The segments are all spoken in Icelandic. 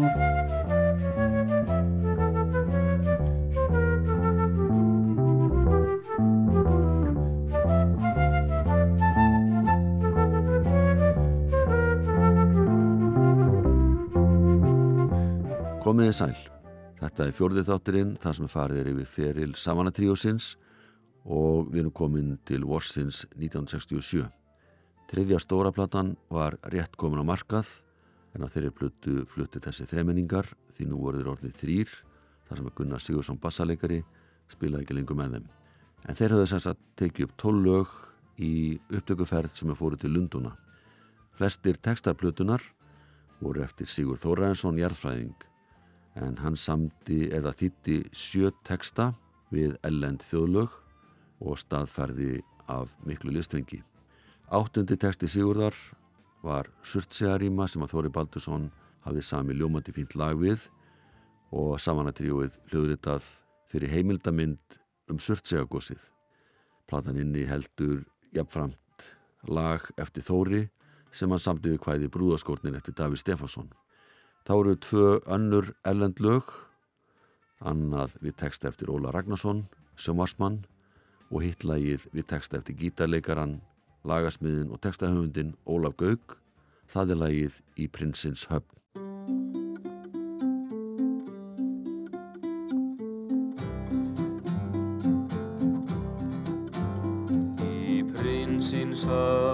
Komiði sæl. Þetta er fjórðið þátturinn, það sem farið er yfir feril Savannatríósins og við erum komin til Vorsins 1967. Þriðja stóra platan var rétt komin á markað en á þeirri plötu flutti þessi þreminningar því nú voruður orðið þrýr þar sem að Gunnar Sigursson bassaleikari spilaði ekki lengur með þeim. En þeir höfðu þess að tekið upp tólög í upptökuferð sem er fóruð til Lunduna. Flestir textarplötunar voru eftir Sigur Þóraensson Jærðfræðing en hann samti eða þýtti sjö teksta við ellend þjóðlög og staðferði af miklu listvengi. Áttundi teksti Sigurðar var Surtsegaríma sem að Þóri Baldursson hafði sami ljómandi fínt lag við og samanatríuð hljóðritað fyrir heimildamind um Surtsegagósið. Platan inni heldur jafnframt lag eftir Þóri sem hann samti við hvæði brúðaskórnin eftir Daví Stefánsson. Þá eru tvö önnur ellend lög, annað við text eftir Óla Ragnarsson, sjómarsmann og hittlægið við text eftir gítarleikaran, lagasmiðin og textahöfundin Ólaf Gaug, það er lægið í Prinsins höfn. Í prinsins höfn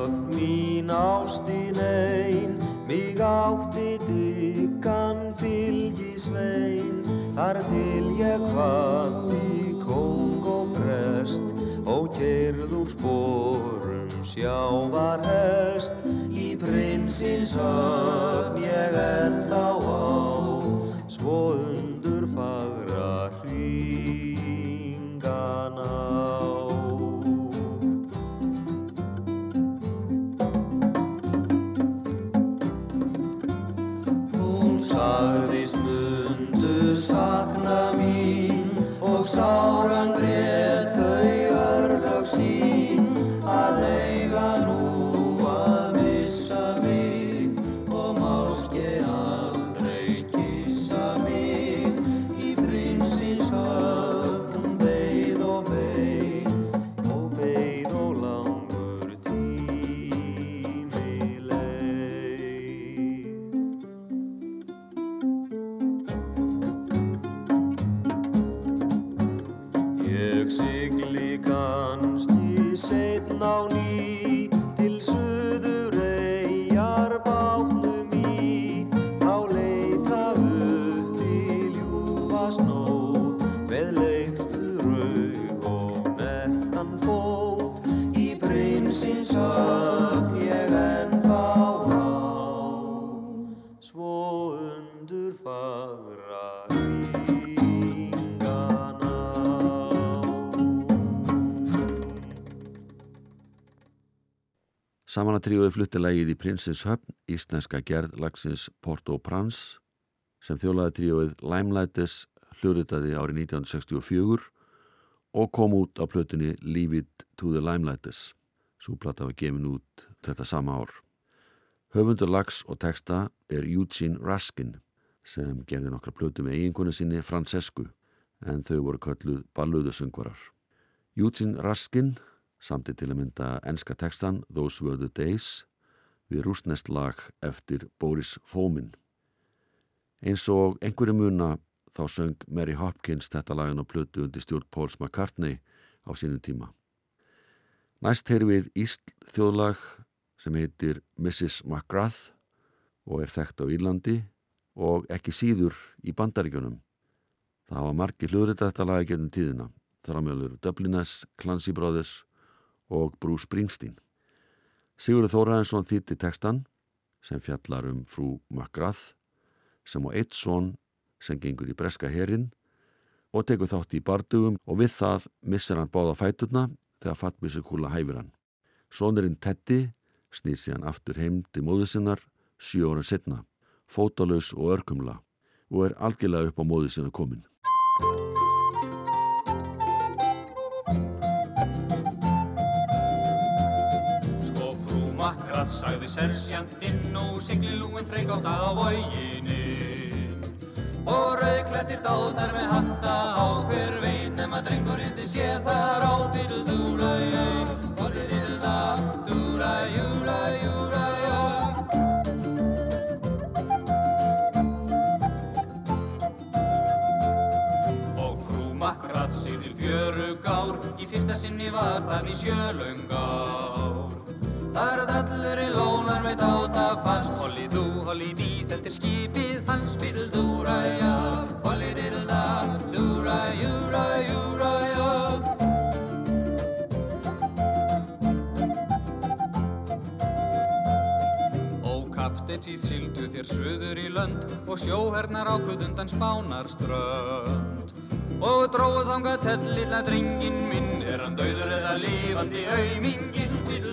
prinsins höfn kannski setn á Samanatríuði flutti lægið í Prinsins höfn, íslenska gerð lagsins Port-au-Prince sem þjólaði tríuðið Limelightes hljóðritaði árið 1964 og kom út á plötunni to the Limelightes. Súplata var gefin út þetta sama ár. Höfundur lags og texta er Eugene Raskin sem gerði nokkra plötu með eiginkonu sinni Francescu en þau voru kölluð balluðusöngvarar. Eugene Raskin samti til að mynda enska textan Those Were the Days við rúsnest lag eftir Boris Fomin. Eins og einhverju muna þá söng Mary Hopkins þetta lagin á plötu undir stjórn Pauls McCartney á sínum tíma. Næst heyri við Ísl þjóðlag sem heitir Mrs. McGrath og er þekkt á Írlandi og ekki síður í bandaríkjunum. Það hafa margi hljóðrita þetta lagi gennum tíðina. Þramjálfur Dubliners, Clancy Brothers og Bruce Springsteen. Sigurður Þóraðinsson þýtti textan sem fjallar um frú McGrath sem á eitt son sem gengur í breska herin og tekur þátt í bardugum og við það missir hann báða fæturna þegar fattbísu kúla hæfir hann. Sónurinn Teddy snýr síðan aftur heim til móðu sinnar sjö árun setna, fótalös og örkumla og er algjörlega upp á móðu sinna komin. Makkrat sagði sersjantinn og sigli lúin freykótt á voginni. klættir dátar með hatta á. Hver veit nema drengurinn þið sé þar á fyrir dúra ég Fóllir illa, dúra, júra, júra, já Og frú Makrað sigðir fjörug ár Í fyrsta sinni var það í sjölöng ár Þar að allur í lónar með dáta fast. Holli dú, holli dí, þetta er skipið hans. Dúra, já Holli dilla, dúra, júra, júra, já Ó því sildu þér suður í lönd og sjóhernar ákvöðundan spánar strönd. Og dróðu þangað tell lilla drengin minn er hann dauður eða lifandi aumingin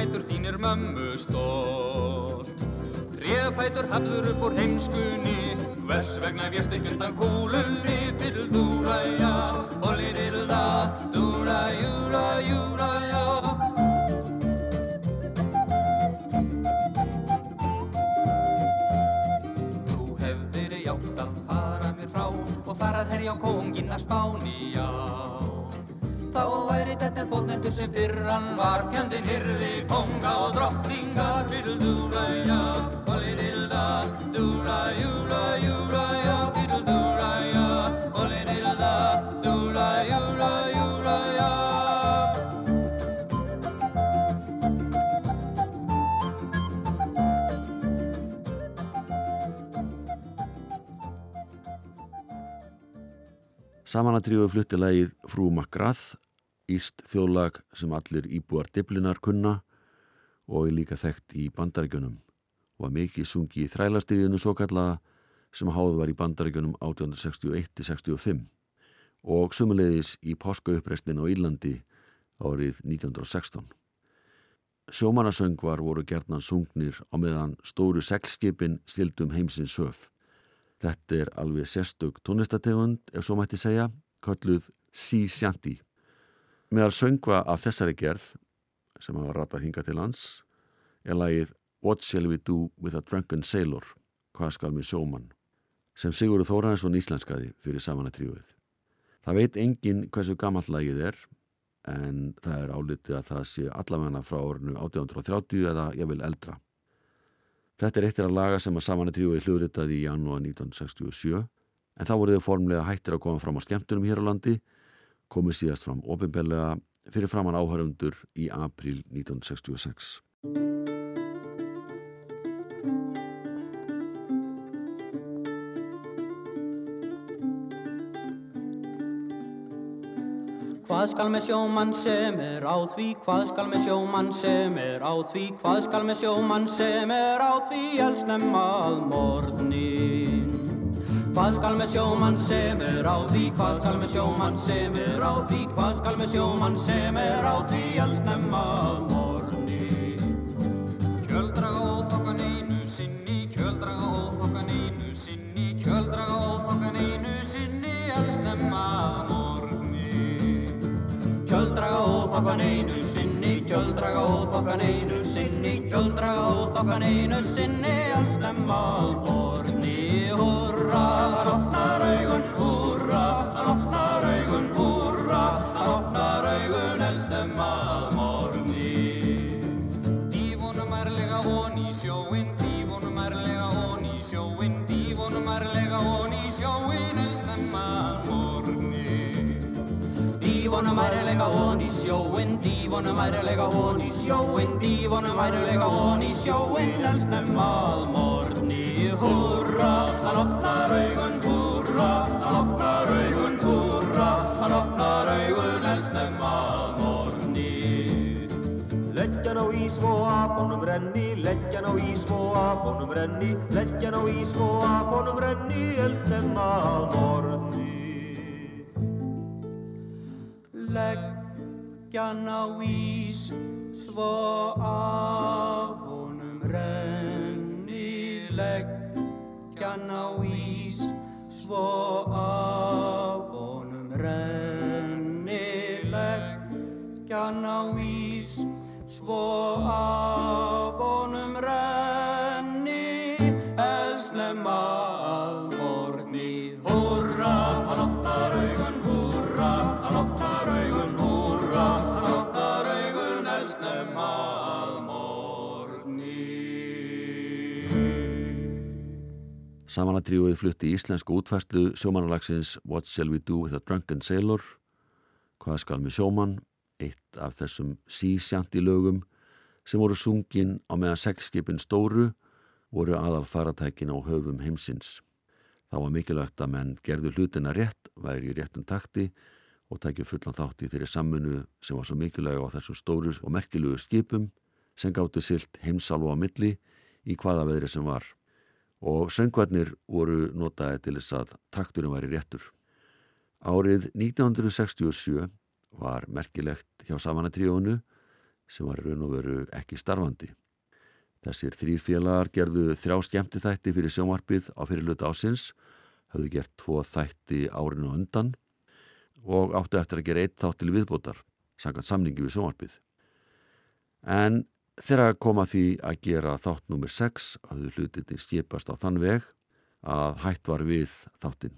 fætur þínir mömmu stólt Tréfætur hafður upp úr heimskunni Hvers vegna vérst ekki undan kúlunni? Fyrir dúra já Holli dilda, dúra júra júra já. Þú hefðir játt að fara mér frá og farað herja á kóngin að spáni, já. Þetta fótnendur sem fyrran var, fjandinn hyrði kónga og drottningar fyrir dúra, já. Holli dilda, dúra, júra, júra, já, fyrir dúra, já. Holli dilda, dúra, júra, júra, já. Samanatríu flutti lagið Frú McGrath, íst þjóðlag sem allir íbúar Diblinar kunna og er líka þekkt í bandaríkjunum og var mikið sungi í þrælastíðinu svo kallaða sem háð var í bandaríkjunum 1861-65 og sumulegis í páskauppreisnin á Írlandi árið 1916. Sjómanasöngvar voru gerðnan sungnir á meðan stóru seglskipin stildum heimsins höf. Þetta er alveg sérstök tónlistategund, ef svo mætti segja, kölluð Sea Shanty. Meðal söngva af þessari gerð, sem hafa ratað hinga til lands, er lagið What Shall We Do With a Drunken Sailor, hvað skal með sjómann, sem Sigurður Þóraðinsson íslenskaði fyrir samanatríuð. Það veit engin hversu gamall lagið er, en það er álitið að það sé allavegna frá orðinu 1830 eða ég vil eldra. Þetta er eittir að laga sem að samanatríuði hljóðritaði í janúar 1967, en þá voruð þau formlega hættir að koma fram á skemmtunum hér á landi, komið síðast fram ofinbellega fyrir framann áhörundur í april 1966. Hvað skal með sjómann sem er á því, hvað skal með sjómann sem er á því, hvað skal með sjómann sem er á því, elsnemma að morgni. Hvað skal með sjómann sem er á því, hvað skal með sjómann sem er á því, hvað skal með sjómann sem er á því, elsnemma að morgni. Kjöldraga óþokkan einu sinni, kjöldraga óþokkan einu sinni, kjöldraga óþokkan einu sinni, elsnemma að morgni. Kjöldraga óþokkan einu sinni, kjöldraga óþokkan einu sinni, kjöldraga óþokkan einu sinni, elsnemma að morgni. Ærlega hon í sjóin, dífunum ærlega hon í sjóin, dífunum ærlega hon í sjóin, elsnemma að morgni. Húrra, hann opnar augun, húrra, hann opnar augun, húrra, hann opnar augun, elsnemma að morgni. af honum renni, leggjan á ís og af honum renni, leggjan á ís og af honum renni, eldsnemma að morgni. Leggjan á ís svo af honum renni, leggjan á ís svo af honum renni, leggjan á ís svo af honum renni, elsnemma Samanatríuð flutti íslensku útfæslu sjómanalagsins What Shall We Do With a Drunken Sailor? Hvað skal með sjóman eitt af þessum sísjanti lögum sem voru sungin á meðan seglskipin stóru voru aðal faratækin á höfum heimsins. Þá var mikilvægt að menn gerðu hlutina rétt, væri í réttum takti og tækju fullan þátt í þeirri sammunu sem var svo mikilvæg á þessum stóru og merkilugu skipum sem gáttu silt heimsálfu á milli í hvaða veðri sem var og söngvarnir voru notaði til þess að takturinn væri réttur. Árið 1967 var merkilegt hjá samanatríónu sem var raun og veru ekki starfandi. Þessir þrýr félagar gerðu þrjá skemmti þætti fyrir sjónvarpið á fyrirluta ásins, höfðu gert tvo þætti árinu undan og áttu eftir að gera eitt þátt til viðbótar, samkvæmt samningi við sjónvarpið. En þegar koma því að gera þátt nummer 6 hafðu hlutinni skipast á þann veg að hætt var við þáttinn.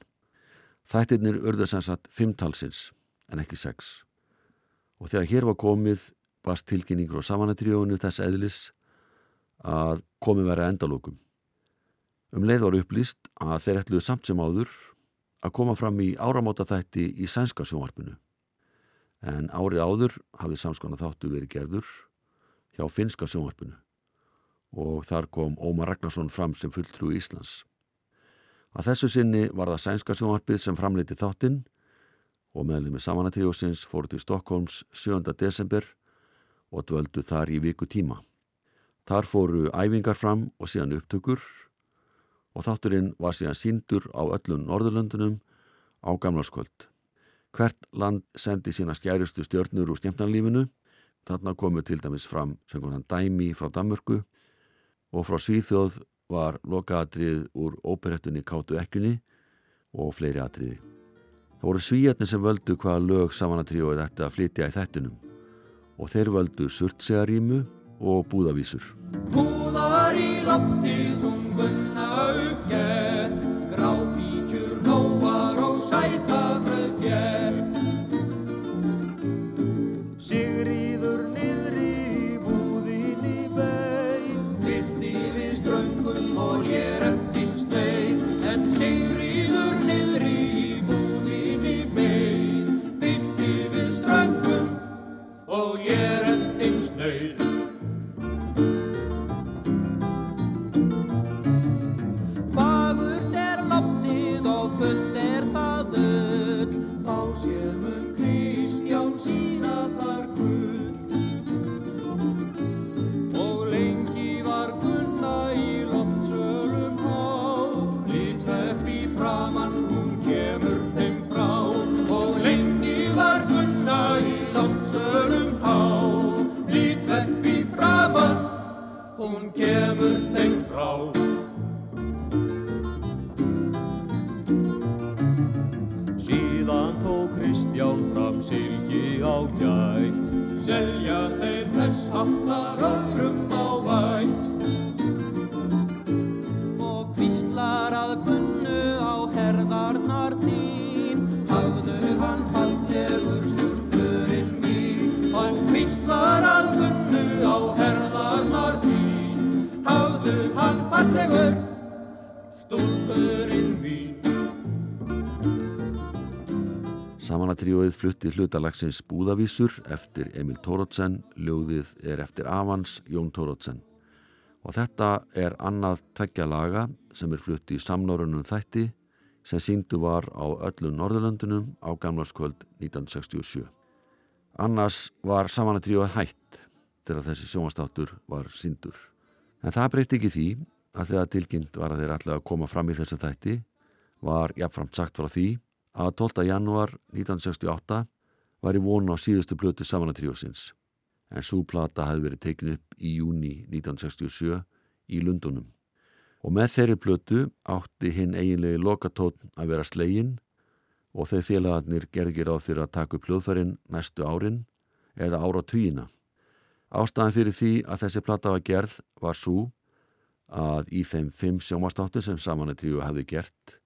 Þættirnir urðu sem sagt fimmtalsins en ekki sex. Og þegar hér var komið bast tilkynningur á samanatríónu þess eðlis að komið vera endalókum. Um leið var upplýst að þeir ætluðu samt sem áður að koma fram í áramóta þætti í sænska sjónvarpinu. En árið áður hafði samskona þáttu verið gerður hjá finska sjónvarpinu og þar kom Ómar Ragnarsson fram sem fulltrú í Íslands. Að þessu sinni var það sænska sjónvarpið sem framleiti þáttinn og meðlum með samanatríósins fóru til Stokkólms 7. desember og dvöldu þar í viku tíma. Þar fóru æfingar fram og síðan upptökur og þátturinn var síðan síndur á öllum Norðurlöndunum á gamlarskvöld. Hvert land sendi sína skærustu stjörnur úr skemmtanlífinu. Þarna komu til dæmis fram sem konan Dæmi frá Danmörku og frá Svíþjóð var lokaadrið úr óperettunni Kátu ekkunni og fleiri atriði. Það voru svíjarnir sem völdu hvaða lög samanatríóið ætti að flytja í þættunum og þeir völdu surtsegarímu og búðavísur. Búðar í loftið þungunna flutti hlutalagsins Búðavísur eftir Emil Tórótsen, ljóðið er eftir Avans Jón Tórótsen. Og þetta er annað tveggja laga sem er flutti í samnorunum þætti sem síndu var á öllum Norðurlöndunum á gamlarskvöld 1967. Annars var samanatríóið hætt þegar þessi sjónastáttur var sindur. En það breyti ekki því að þegar tilkynnt var að þeir ætla að koma fram í þessu þætti var jafnframt sagt frá því að 12. janúar 1968 var í vonu á síðustu blötu samanatríósins en svo plata hefði verið tekin upp í júni 1967 í Lundunum. Og með þeirri blötu átti hinn eiginlegi lokatótn að vera slegin og þau félagarnir gergir á fyrir að taka upp hljóðfærin næstu árin eða ára týjina. Ástæðan fyrir því að þessi plata var gerð var svo að í þeim fimm sjómastáttu sem samanatríu hefði gert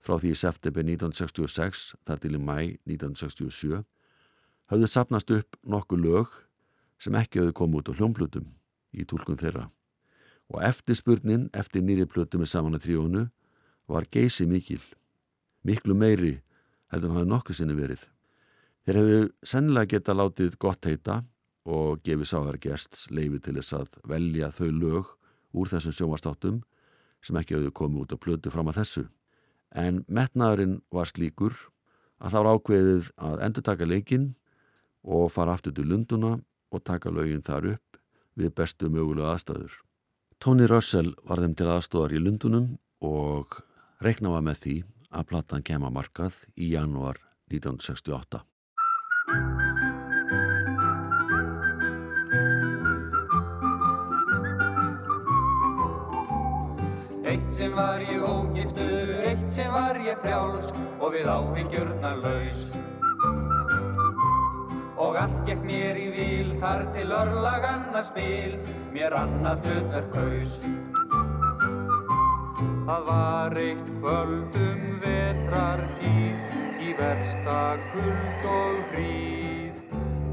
frá því í september 1966 þar til í mæ 1967 hafðu sapnast upp nokkuð lög sem ekki hafðu komið út á hljómblutum í tólkun þeirra. Og eftirspurnin eftir nýri plötu með samanatríunu var geysi mikil miklu meiri heldur hann hafði nokkuð sinni verið. Þeir hefðu sennilega geta látið gott heita og gefið sáhargersts leifi til þess að velja þau lög úr þessum sjónvastáttum sem ekki hafðu komið út á plötu fram að þessu en metnaðurinn var slíkur að var ákveðið að endur taka leikin og fara aftur til Lunduna og taka lögin þar upp við bestu mögulega aðstæður. Tony Russell var þeim til aðstóðar í Lundunum og reiknaða með því að platan kema markað í janúar 1968. Eitt sem var ég ógiftur, eitt sem var ég frjáls og við áhyggjurna laus. Og allt gekk mér í vil þar til örlag annar spil, mér annað hlutverk haus. Það var eitt kvöldum vetrartíð í versta kuld og hríð.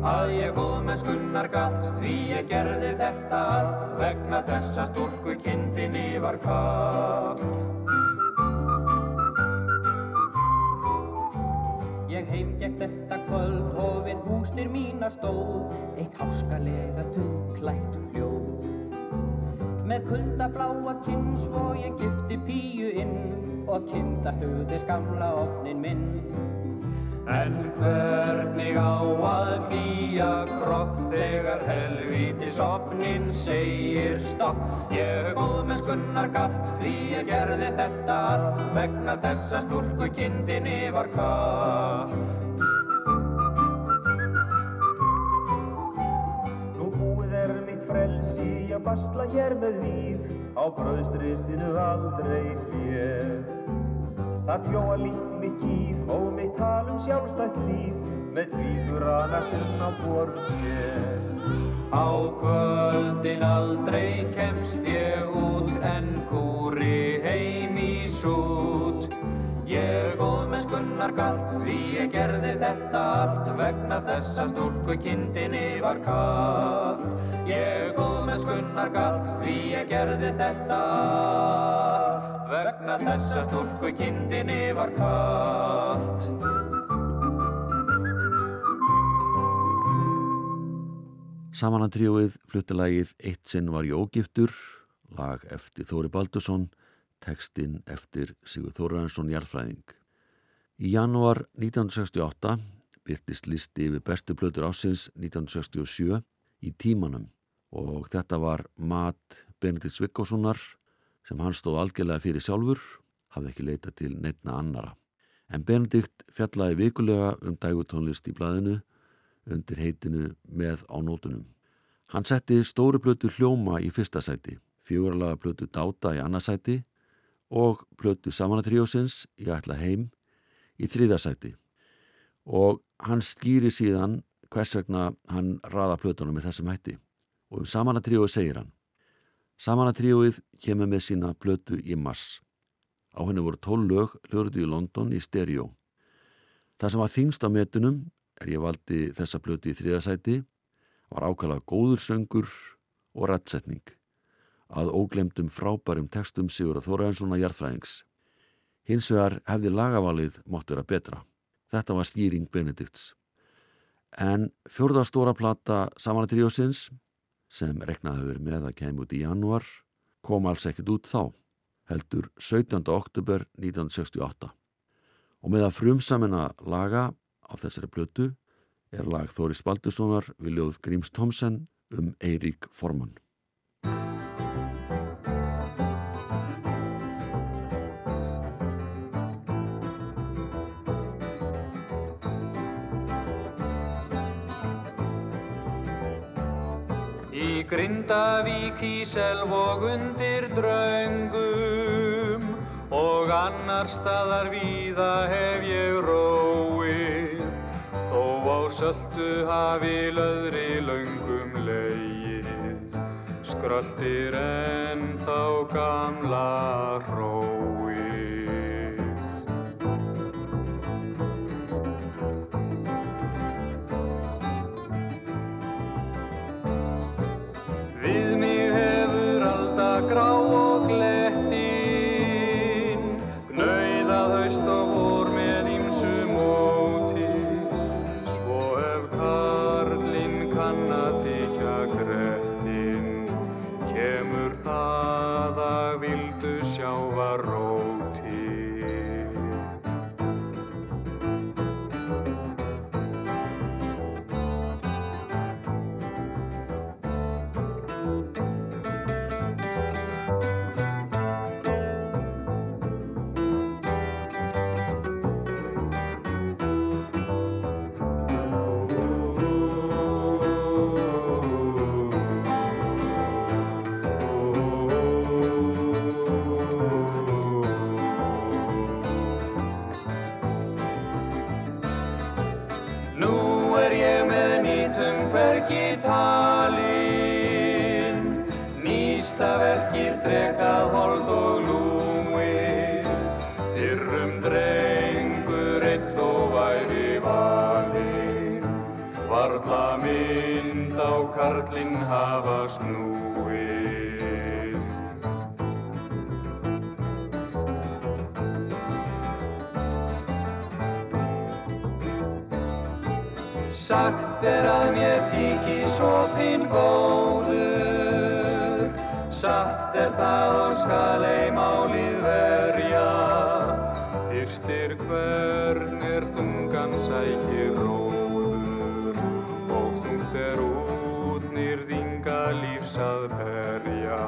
Að ég góðmennskunnar galt því ég gerði þetta allt vegna þessa stúrku kindinni var kallt. Ég heimgekk þetta kvöld og við hústir mínar stóð eitt háskalega tungklætt hljóð. Með kuldabláa kinn svo ég gifti píu inn og kindahugðis gamla opnin minn. En hvernig á að hlýja kropp þegar helvíti sopnin segir stopp? Ég góðmennskunnar galt því ég gerði þetta allt vegna þessa stúlku kindinni var kallt. Frelsi að basla hér með víf á bröðstritinu aldrei hljér. Það tjóa líkt mitt gíf og mitt tal um sjálfstætt líf með sem á borð hér. Á kvöldin aldrei kemst ég út en kúri heim í sút. Ég góðmennskunnar galt því ég gerði þetta allt vegna þess að stúlku kindinni var kallt. Ég góðmennskunnar galt því ég gerði þetta allt vegna þess að stúlku kindinni var kallt. Samanandríuið fluttilagið Eitt sinn var ég ógiftur, lag eftir Þóri Baldursson, tekstinn eftir Sigur Þóraðarsson Jarlfræðing. Í janúar 1968 byrtist listi yfir bestu plötur ásins 1967 í tímanum og þetta var mat Benedikt Svikkossonar sem hann stóð algjörlega fyrir sjálfur, hafði ekki leita til neittna annara. En Benedikt fjallaði vikulega um dægutónlist í blæðinu undir heitinu með á nótunum. Hann setti stóru plötu hljóma í fyrsta sæti, fjóralaga plötu dáta í annarsæti og plötu samanatríósins í ætla heim í þriðasæti. Og hann skýri síðan hvers vegna hann raða plötunum með þessum hætti. Og um samanatríóið segir hann. Samanatríóið kemur með sína plötu í mars. Á henni voru tól lög hljóruðu í London í stereo. Það sem var þingst á metunum er ég valdi þessa blötu í þriðasæti var ákala góður söngur og rættsetning að óglemdum frábærum textum Sigur að Þóraðinssona Jarðfræðings. Hins vegar hefði lagavalið mótt vera betra. Þetta var skýring Benedikts. En fjörðarstóra plata Samanatríósins sem reknaði verið með að kemja út í januar kom alls ekkert út þá, heldur 17. oktober 1968. Og með að frumsamina laga á þessari blötu er lag Þóris Baldurssonar við ljóð Gríms Tomsen um Eirík Forman. Selv og undir draungum og annar staðar víða hef ég róið. Þó á söldu hafi löðri laungum leið skröldir en þá gamla hróið hvern er þungan sækir róður Og þungt er út nýrðinga lífs að perja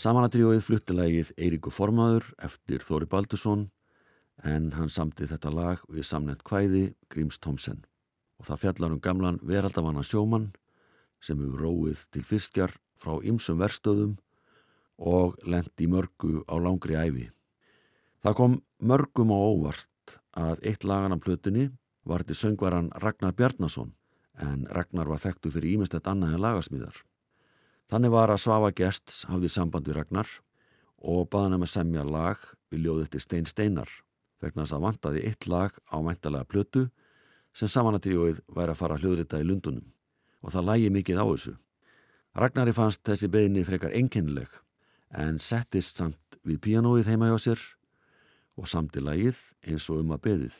Samanadríóið fluttilegið Eiríku Formaður eftir Þóri Baldursson en hann samti þetta lag við samnett kvæði Gríms Tomsen og það fjallar um gamlan veraldamanna sjómann sem hefur róið til fiskjar frá ymsum verstöðum og lendi mörgu á langri æfi. Það kom mörgum á óvart að eitt lagan af plötunni var til söngvaran Ragnar Bjarnason en Ragnar var þekktu fyrir ímestett annað en lagasmíðar. Þannig var að Svafa Gests hafði samband við Ragnar og baðan um að semja lag við ljóðið til Stein Steinar vegna þess að vantaði eitt lag á mæntalega plötu sem samanatríóið væri að fara hljóðrita í Lundunum og það lægi mikið á þessu. Ragnari fannst þessi beðinni frekar enginnileg en settist samt við píanóið heima hjá sér og samti lagið eins og um að beðið.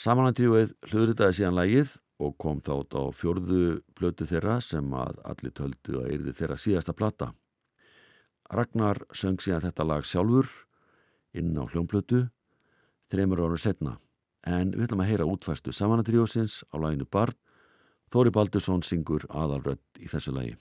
Samanatríóið hljóðritaði síðan lagið og kom þátt á fjörðu plötu þeirra sem að allir töldu að eyrði þeirra síðasta plata. Ragnar söng síðan þetta lag sjálfur inn á hljómplötu þreymur ára setna en við ætlum að heyra útfæstu samanatríósins á laginu Barn Þóri Baldursson syngur aðalrödd í þessu lagi.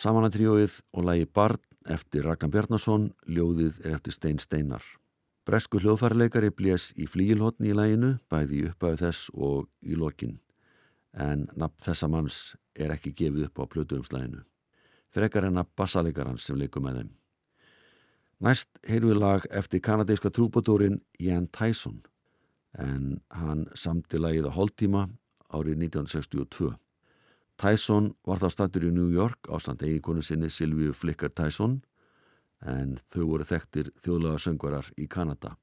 Samanatríóið og lægi Barn eftir Ragnar Bjarnason, ljóðið er eftir Stein Steinar. Bresku hljóðfærleikari blés í flíilhotni í læginu, bæði uppæðu þess og í lokin, en nafn þessa manns er ekki gefið upp á plötuumslæginu. Frekar en að bassalegarans sem leikum með þeim. Næst heyrðu við lag eftir kanadíska trúbótórin Jan Tyson, en hann samti lagið á hóltíma árið 1962. Tyson var þá statur í New York ástand eiginkonu sinni Silvíu Flickar Tyson en þau voru þekktir þjóðlaga söngvarar í Kanada.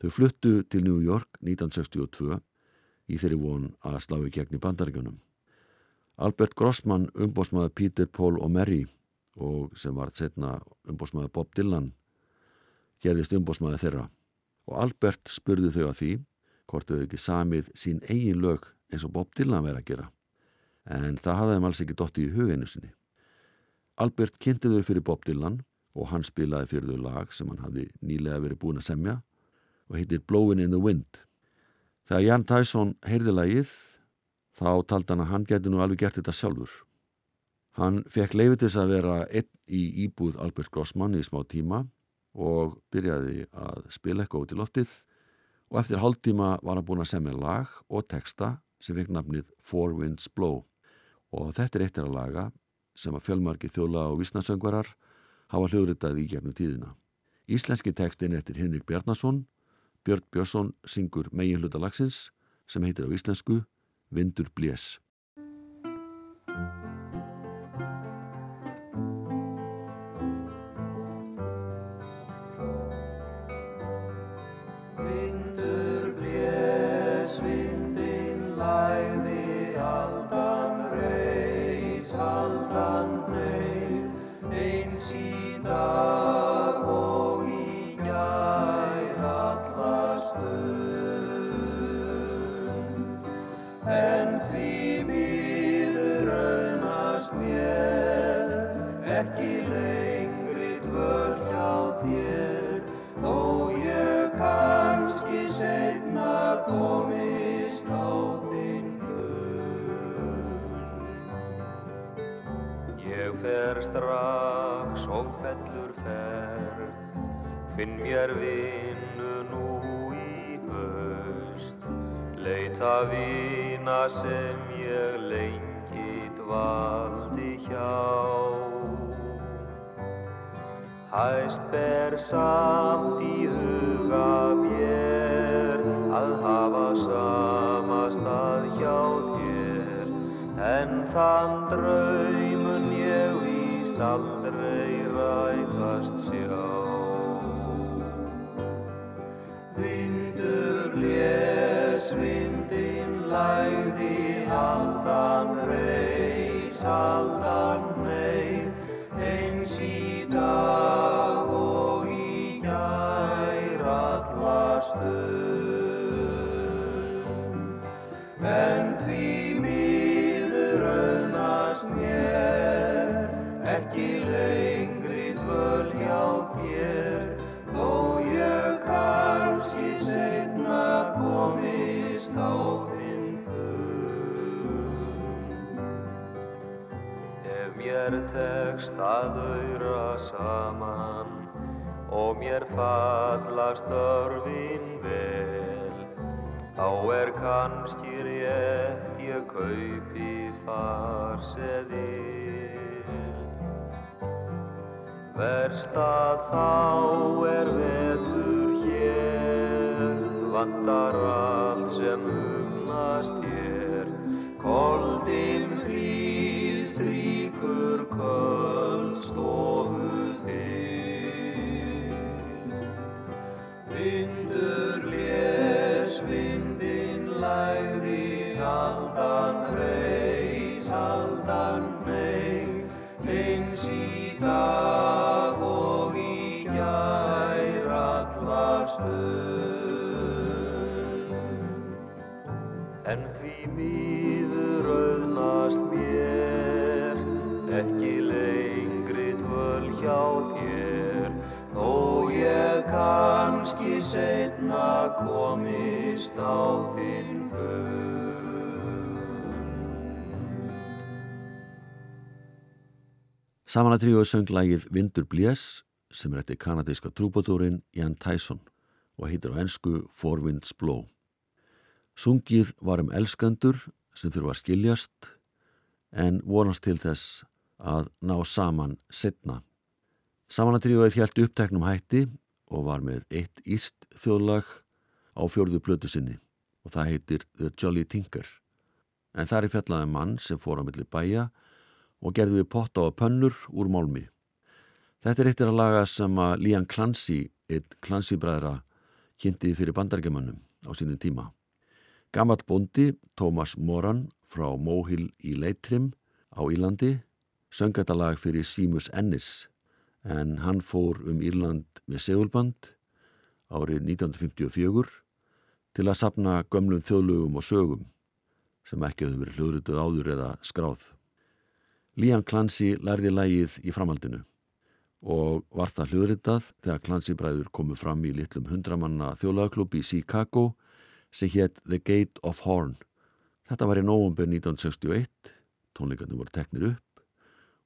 Þau fluttu til New York 1962 í þeirri von að slá í gegn í bandaríkunum. Albert Grossman, umbósmaður Peter, Paul og Mary og sem var setna umbósmaður Bob Dylan gerðist umbósmaður þeirra og Albert spurði þau að því hvort þau ekki samið sín eigin lög eins og Bob Dylan verið að gera en það hafði þeim alls ekki dotti í huginu sinni. Albert kynnti þau fyrir Bob Dylan og hann spilaði fyrir þau lag sem hann hafði nýlega verið búin að semja og heitir Blowin' in the Wind. Þegar Jan Tyson heyrði lagið þá taldi hann að hann geti nú alveg gert þetta sjálfur. Hann fekk leifitis að vera einn í íbúð Albert Grossman í smá tíma og byrjaði að spila eitthvað út í loftið og eftir hálf tíma var hann búin að semja lag og texta sem fekk nafnið Four Winds Blow og þetta er eittir að laga sem að fjölmarki þjóla og vísnasöngvarar hafa hljóðritað í gefnum tíðina. Íslenski tekstin eftir Henrik Bjarnason, Björn Björnsson syngur megin hluta lagsins sem heitir á íslensku Vindur Blés. Finn mér vinnu nú í höst, leita vina sem ég lengi dvaldi hjá. Hæst ber samt í huga mér að hafa sama stað hjá þér, en þann draumun ég víst aldrei rætast sjá. Komist á þér. mér tekst að auðra saman og mér fallast örfin vel þá er kannski rétt ég kaupi farseðil Verst að þá er vetur vandar allt sem hugnast hér. Koldinn komist á þinn fund Samanatríuð söng lagið Vindur Blés sem er eftir kanadíska trúbótúrin Jan Tyson og heitir á ennsku Four Winds Blow. Sungið var um elskandur sem þurfa að skiljast en vonast til þess að ná saman setna. Samanatríuð hjælti uppteknum hætti og var með eitt íst þjóðlag á fjörðu plötu sinni og það heitir The Jolly Tinker. En það er fjallaði um mann sem fór á milli bæja og gerði við potta og pönnur úr málmi. Þetta er eittir að laga sem að Lían Clancy, eitt Clancy-bræðra, kynnti fyrir bandargemannum á sínum tíma. Gammal bondi, Thomas Moran frá Móhil í Leitrim á Írlandi, söng þetta lag fyrir Seamus Ennis en hann fór um Írland með segulband árið 1954 til að sapna gömlum þjóðlögum og sögum sem ekki hefur verið hljóðrutuð áður eða skráð. Lían Clancy lærði lægið í framhaldinu og var það hljóðritað þegar Clancy bræður komu fram í litlum hundramanna þjóðlagaklub í Chicago sem hétt The Gate of Horn. Þetta var í nógumber 1961, tónleikarnir voru teknir upp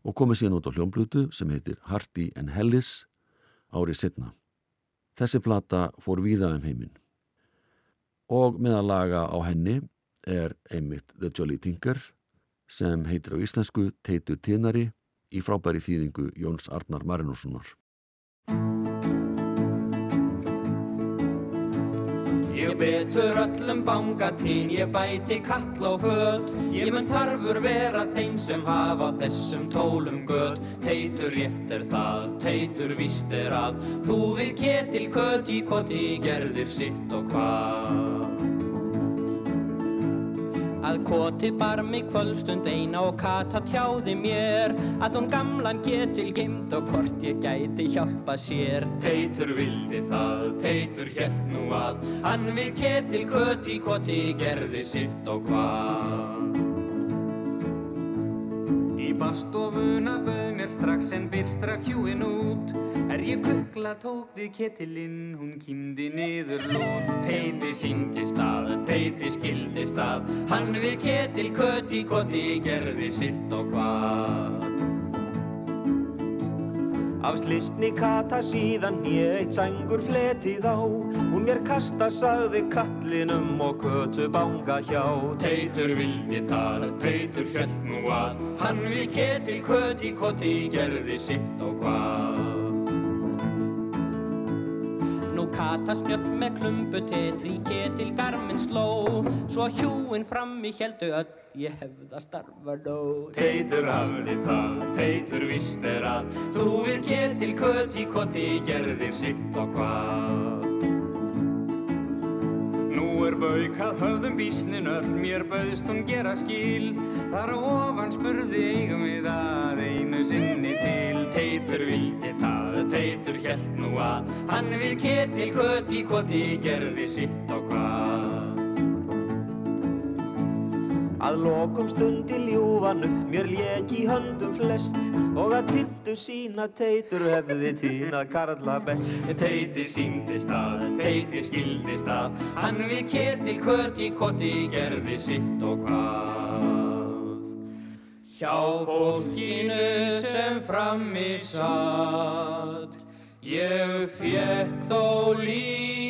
og komið síðan út á hljómblutu sem heitir Hardy and Hellis árið setna. Þessi plata fór víða um heiminn og meðal laga á henni er einmitt The Jolly Tinker sem heitir á íslensku Teitu Tinari í frábæri þýðingu Jóns Arnar Marinússonar. Ég betur öllum bangatín, ég bæti kall og föld Ég mun þarfur vera þeim sem hafa þessum tólum gött Teitur rétt er það, teitur víst er að. Þú við ketil kött í koti gerðir sitt og hvað Að koti bar mig kvöldstund eina og kata tjáði mér að hún gamlan getil gimt og hvort ég gæti hjálpa sér. Teitur vildi það, teitur hjælt nú að hann við ketil koti koti gerði sitt og hvað. Í bastofuna bauð mér strax en byrstra hjúin út. Er ég kukla tók við ketilinn, hún kýmdi niður lút Teiti syngi stað, teiti skildi stað. Hann við ketil köti koti gerði sitt og hvað. Af slistni kata síðan ég eitt sængur fletið á mér kasta sagði kallinum og kötu banga hjá. Teitur vildi það, teitur hjælt nú að. Hann við ketil köti koti gerði sitt og hvað. Nú kata spjöll með klumpu tetri ketil garminn sló. Svo hjúin frammi heldu öll ég hefða starfa nóg Teitur hafði það, teitur vist er að. Þú við ketil köti koti gerðir sitt og hvað er baukað höfðum bísnin öll, mér bauðst hún gera skil. Þar á ofan spurði eigum við að einu sinni til. Teitur vildi það, teitur hjælt nú að. Hann við ketil köti koti gerði sitt Að lokum stundi ljúfan upp mér lék í höndum flest. Og að tittu sína teitur hefði tínað karla best. Teiti síndi stað, teiti skildi stað Hann við ketil köti koti gerði sitt og hvað. Hjá fólkinu sem frammi satt Ég fekk þó lítinn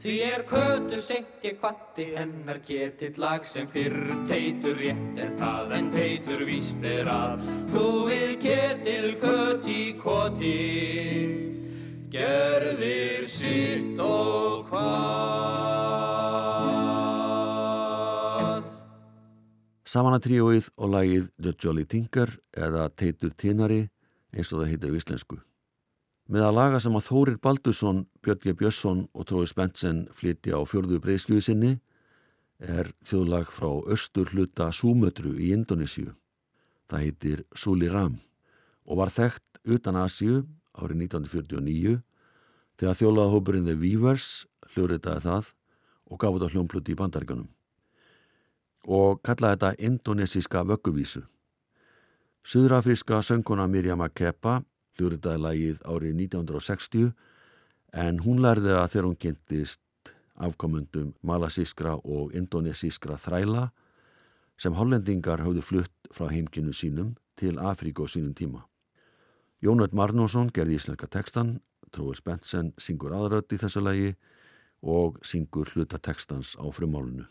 Því er kötu seint ég kvatti hennar ketill lag sem fyrr Teitur rétt er það en teitur víst er að Þú við ketill köti koti Gerðir sitt og hvað Samanatríóið og lagið The Jolly Tinker eða Teitur Tinari eins og það heitir á íslensku. Með að laga sem að Þórir Baldursson, Björn G. Björnsson og Trói Spensen flytja á fjörðu breyðskjöðu sinni er þjóðlag frá östur hluta Súmötru í Indonésiu. Það heitir Suli Ram og var þekkt utan Asíu árið 1949 þegar þjóðlagahópurinn The Weavers hljóðritaði það og gaf þetta hljómpluti í bandaríkanum og kallaði þetta indonesíska vögguvísu. Suðrafriska sönguna Mirjam Akepa hljóðritaði lagið árið 1960 en hún lærði að þegar hún kynntist afkomundum malasískra og indonesískra þræla sem hollendingar hafðu flutt frá heimkinu sínum til Afríku á sínum tíma. Jónat Marnósson gerði íslenska tekstan, Tróður Spensen syngur aðrödd í þessu lagi og syngur hluta tekstans á frumálunu.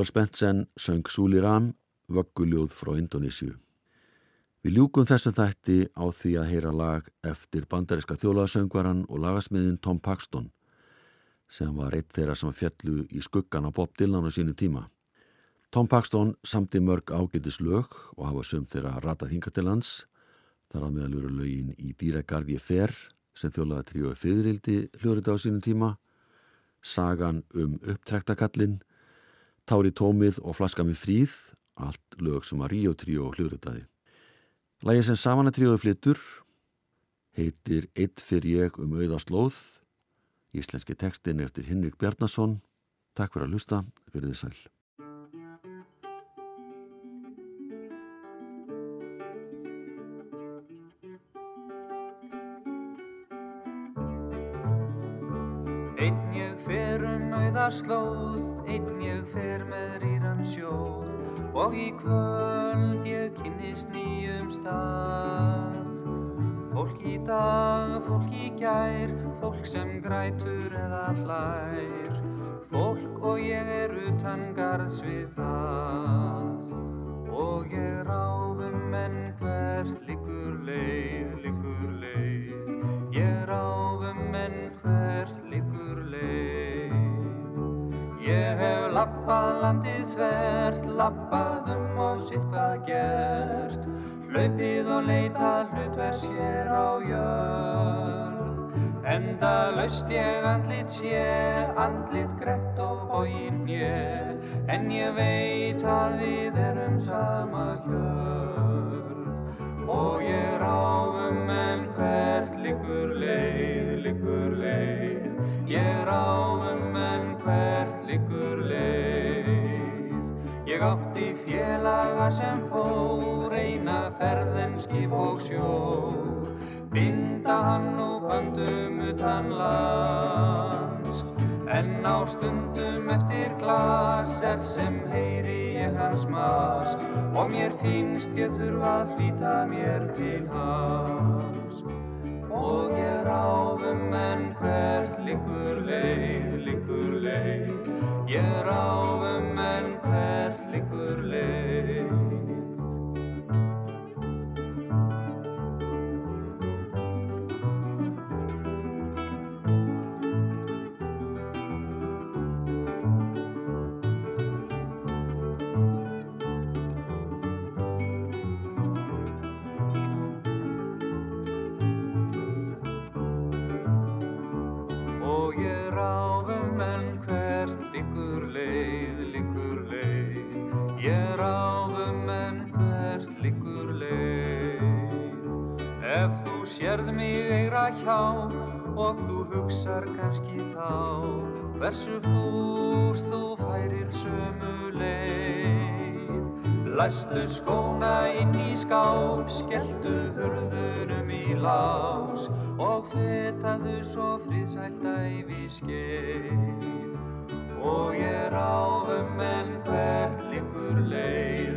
Tróar Spensen söng Súli Ram, vögguljóð frá Indonísju. Við ljúkum þessum þætti á því að heyra lag eftir bandariska þjólaðsöngvaran og lagasmiðin Tom Paxton sem var eitt þeirra sem fjallu í skuggan á Bob Dylan á sínu tíma. Tom Paxton samti mörg ágætis lög og hafa söm þeirra ratað hinga til hans. Þar á meðalur lögin í dýragarði fer sem þjólaða tríu fyrrildi hljóðrita á sínu tíma. Sagan um upptrektakallin Tári tómið og flaska með fríð, allt lög sem að Ríó tríó hljóðritaði. Lægið sem samanna tríóði flyttur heitir Eitt fyrir ég um auðaslóð, íslenski tekstin eftir Henrik Bjarnason. Takk fyrir að hlusta, verðið sæl. Einn ég fer um ég fer með rýran sjóð og í kvöld ég kynnist nýjum stað. Fólk í dag, fólk í gær, fólk sem grætur eða hlær, fólk og ég er utan garðs við það. og ég ráðum en hvert líkur leið, lappað landið svert, lappað um og sitt hvað gert, hlaupið og leitað hlutvers hér á jörð. Enda laust ég andlit sé, andlit grett og bóin ég, en ég veit að við erum sama hjörð. Og ég ráfum en hvert liggur leið, félaga sem fór eina ferðen skip og sjór, binda hann og böndum utan lands. En á stundum eftir glas er sem heyri ég hans mas og mér finnst ég þurfa að flýta mér til hans. Og ég ráfum en hvert liggur leið, liggur leið, ég ráfum sérð mig eira hjá og þú hugsar kannski þá hversu fús þú færir sömu leið. Læstu skóna inn í skáp, skelltu hurðunum í lás og fetaðu svo friðsælt æfi skeið. Og ég ráfum en hvert liggur leið,